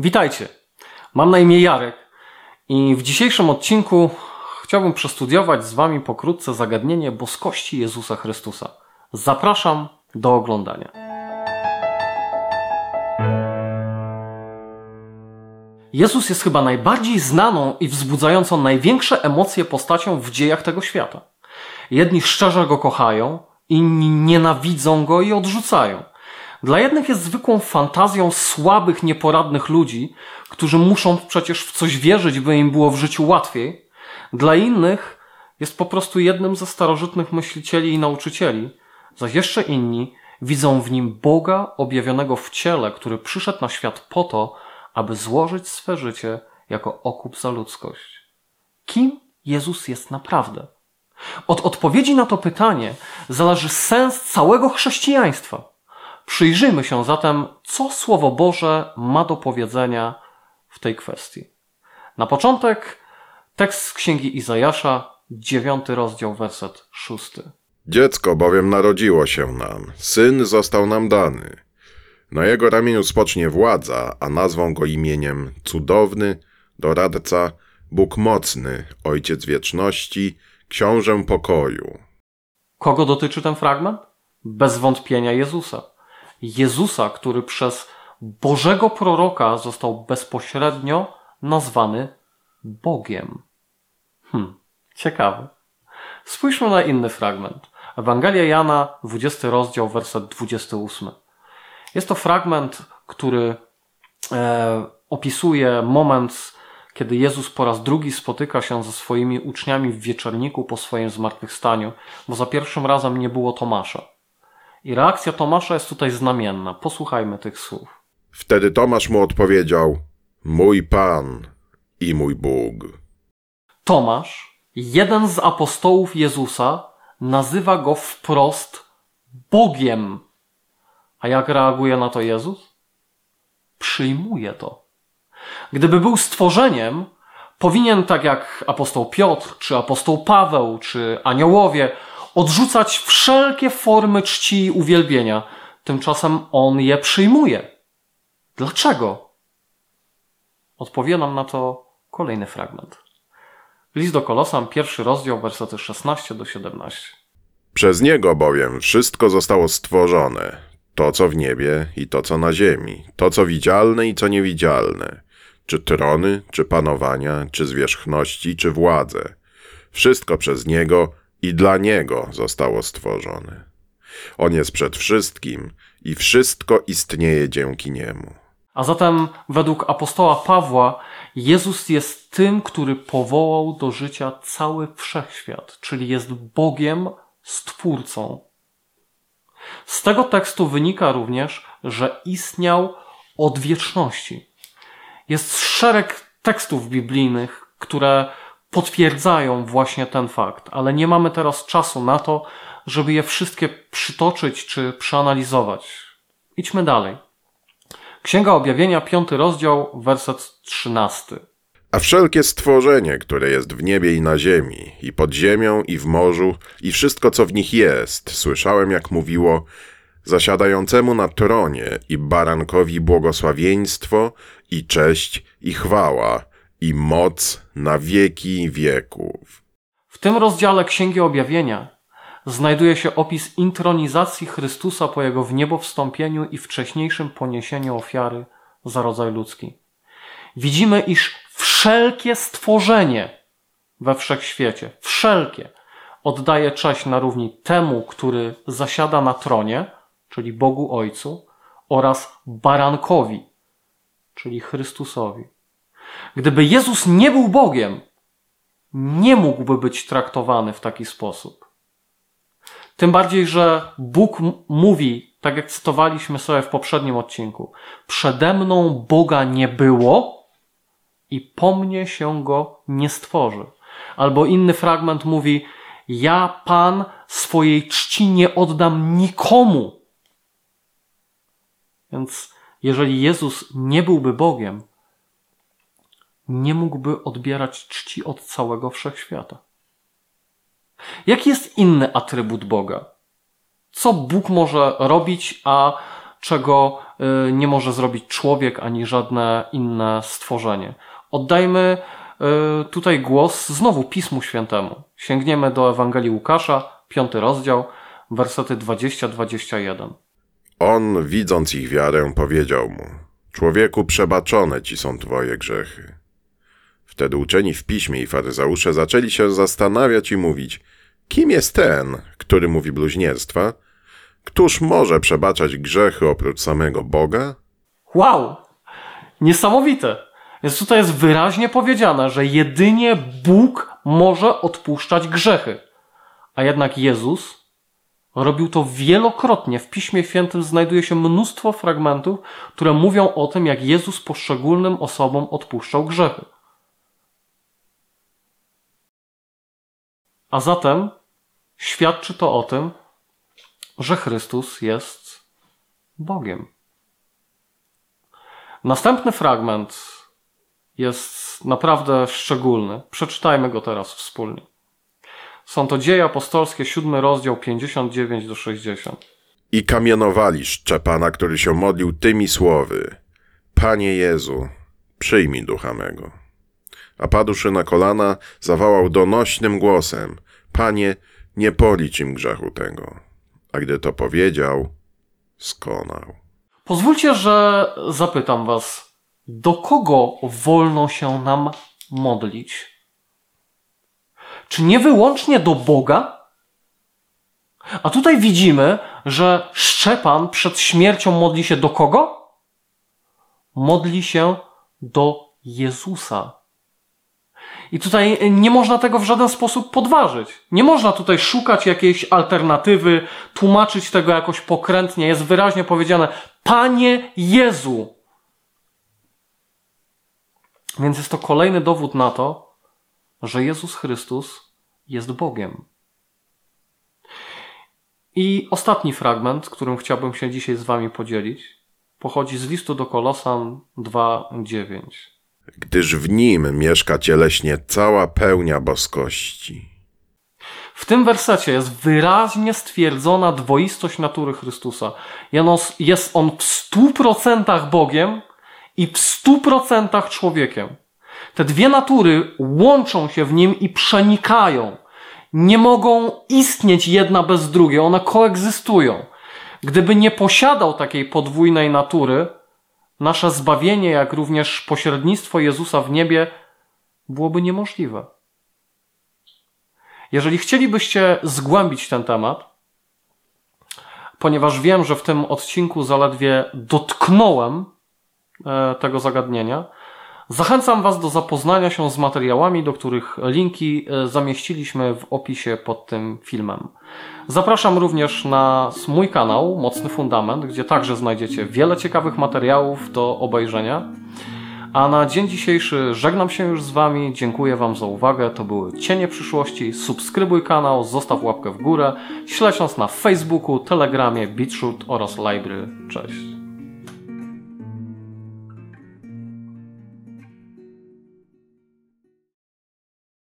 Witajcie. Mam na imię Jarek i w dzisiejszym odcinku chciałbym przestudiować z Wami pokrótce zagadnienie boskości Jezusa Chrystusa. Zapraszam do oglądania. Jezus jest chyba najbardziej znaną i wzbudzającą największe emocje postacią w dziejach tego świata. Jedni szczerze go kochają, inni nienawidzą go i odrzucają. Dla jednych jest zwykłą fantazją słabych, nieporadnych ludzi, którzy muszą przecież w coś wierzyć, by im było w życiu łatwiej. Dla innych jest po prostu jednym ze starożytnych myślicieli i nauczycieli, zaś jeszcze inni widzą w nim Boga objawionego w ciele, który przyszedł na świat po to, aby złożyć swe życie jako okup za ludzkość. Kim Jezus jest naprawdę? Od odpowiedzi na to pytanie zależy sens całego chrześcijaństwa. Przyjrzyjmy się zatem, co Słowo Boże ma do powiedzenia w tej kwestii. Na początek tekst z Księgi Izajasza, dziewiąty rozdział, werset szósty. Dziecko bowiem narodziło się nam, syn został nam dany. Na jego ramieniu spocznie władza, a nazwą go imieniem Cudowny, Doradca, Bóg Mocny, Ojciec Wieczności, Książę Pokoju. Kogo dotyczy ten fragment? Bez wątpienia Jezusa. Jezusa, który przez Bożego proroka został bezpośrednio nazwany Bogiem. Hmm, ciekawe. Spójrzmy na inny fragment. Ewangelia Jana, 20 rozdział, werset 28. Jest to fragment, który e, opisuje moment, kiedy Jezus po raz drugi spotyka się ze swoimi uczniami w wieczorniku po swoim zmartwychwstaniu, bo za pierwszym razem nie było Tomasza. I reakcja Tomasza jest tutaj znamienna. Posłuchajmy tych słów. Wtedy Tomasz mu odpowiedział: Mój Pan i mój Bóg. Tomasz, jeden z apostołów Jezusa, nazywa go wprost Bogiem. A jak reaguje na to Jezus? Przyjmuje to. Gdyby był stworzeniem, powinien, tak jak apostoł Piotr, czy apostoł Paweł, czy aniołowie, odrzucać wszelkie formy czci i uwielbienia. Tymczasem on je przyjmuje. Dlaczego? Odpowie nam na to kolejny fragment. List do Kolosan, pierwszy rozdział, wersety 16 do 17. Przez niego bowiem wszystko zostało stworzone, to co w niebie i to co na ziemi, to co widzialne i co niewidzialne, czy trony, czy panowania, czy zwierzchności, czy władze. Wszystko przez niego i dla niego zostało stworzone. On jest przed wszystkim i wszystko istnieje dzięki niemu. A zatem, według apostoła Pawła, Jezus jest tym, który powołał do życia cały wszechświat, czyli jest Bogiem, Stwórcą. Z tego tekstu wynika również, że istniał od wieczności. Jest szereg tekstów biblijnych, które potwierdzają właśnie ten fakt, ale nie mamy teraz czasu na to, żeby je wszystkie przytoczyć czy przeanalizować. Idźmy dalej. Księga Objawienia, piąty rozdział, werset trzynasty. A wszelkie stworzenie, które jest w niebie i na ziemi, i pod ziemią, i w morzu, i wszystko, co w nich jest, słyszałem, jak mówiło, zasiadającemu na tronie i barankowi błogosławieństwo, i cześć, i chwała, i moc na wieki wieków. W tym rozdziale Księgi Objawienia znajduje się opis intronizacji Chrystusa po jego w niebo wstąpieniu i wcześniejszym poniesieniu ofiary za rodzaj ludzki. Widzimy, iż wszelkie stworzenie we wszechświecie, wszelkie, oddaje cześć na równi temu, który zasiada na tronie, czyli Bogu Ojcu, oraz barankowi, czyli Chrystusowi. Gdyby Jezus nie był Bogiem, nie mógłby być traktowany w taki sposób. Tym bardziej, że Bóg mówi, tak jak cytowaliśmy sobie w poprzednim odcinku, przede mną Boga nie było i po mnie się go nie stworzy. Albo inny fragment mówi, ja Pan swojej czci nie oddam nikomu. Więc jeżeli Jezus nie byłby Bogiem, nie mógłby odbierać czci od całego wszechświata. Jaki jest inny atrybut Boga? Co Bóg może robić, a czego y, nie może zrobić człowiek ani żadne inne stworzenie. Oddajmy y, tutaj głos znowu Pismu Świętemu. Sięgniemy do Ewangelii Łukasza, piąty rozdział, wersety 20-21. On, widząc ich wiarę, powiedział mu: Człowieku, przebaczone ci są twoje grzechy. Wtedy uczeni w piśmie i faryzeusze zaczęli się zastanawiać i mówić: Kim jest ten, który mówi bluźnierstwa? Któż może przebaczać grzechy oprócz samego Boga? Wow! Niesamowite! Więc tutaj jest wyraźnie powiedziane, że jedynie Bóg może odpuszczać grzechy. A jednak Jezus robił to wielokrotnie. W Piśmie Świętym znajduje się mnóstwo fragmentów, które mówią o tym, jak Jezus poszczególnym osobom odpuszczał grzechy. A zatem świadczy to o tym, że Chrystus jest Bogiem. Następny fragment jest naprawdę szczególny. Przeczytajmy go teraz wspólnie. Są to dzieje apostolskie, siódmy rozdział 59 do 60. I kamienowali Szczepana, który się modlił tymi słowy: Panie Jezu, przyjmij ducha mego. A padłszy na kolana, zawołał donośnym głosem: Panie, nie policz im grzechu tego. A gdy to powiedział, skonał. Pozwólcie, że zapytam Was, do kogo wolno się nam modlić? Czy nie wyłącznie do Boga? A tutaj widzimy, że Szczepan przed śmiercią modli się do kogo? Modli się do Jezusa. I tutaj nie można tego w żaden sposób podważyć. Nie można tutaj szukać jakiejś alternatywy, tłumaczyć tego jakoś pokrętnie. Jest wyraźnie powiedziane: Panie Jezu. Więc jest to kolejny dowód na to, że Jezus Chrystus jest Bogiem. I ostatni fragment, którym chciałbym się dzisiaj z Wami podzielić, pochodzi z listu do Kolosan 2:9 gdyż w nim mieszka cieleśnie cała pełnia boskości. W tym wersecie jest wyraźnie stwierdzona dwoistość natury Chrystusa. Jest on w stu procentach Bogiem i w stu procentach człowiekiem. Te dwie natury łączą się w nim i przenikają. Nie mogą istnieć jedna bez drugiej, one koegzystują. Gdyby nie posiadał takiej podwójnej natury, nasze zbawienie, jak również pośrednictwo Jezusa w niebie byłoby niemożliwe. Jeżeli chcielibyście zgłębić ten temat, ponieważ wiem, że w tym odcinku zaledwie dotknąłem e, tego zagadnienia, zachęcam Was do zapoznania się z materiałami, do których linki e, zamieściliśmy w opisie pod tym filmem. Zapraszam również na mój kanał Mocny Fundament, gdzie także znajdziecie wiele ciekawych materiałów do obejrzenia. A na dzień dzisiejszy żegnam się już z Wami. Dziękuję Wam za uwagę. To były Cienie Przyszłości. Subskrybuj kanał, zostaw łapkę w górę. Śledź nas na Facebooku, Telegramie, BitChute oraz Library. Cześć.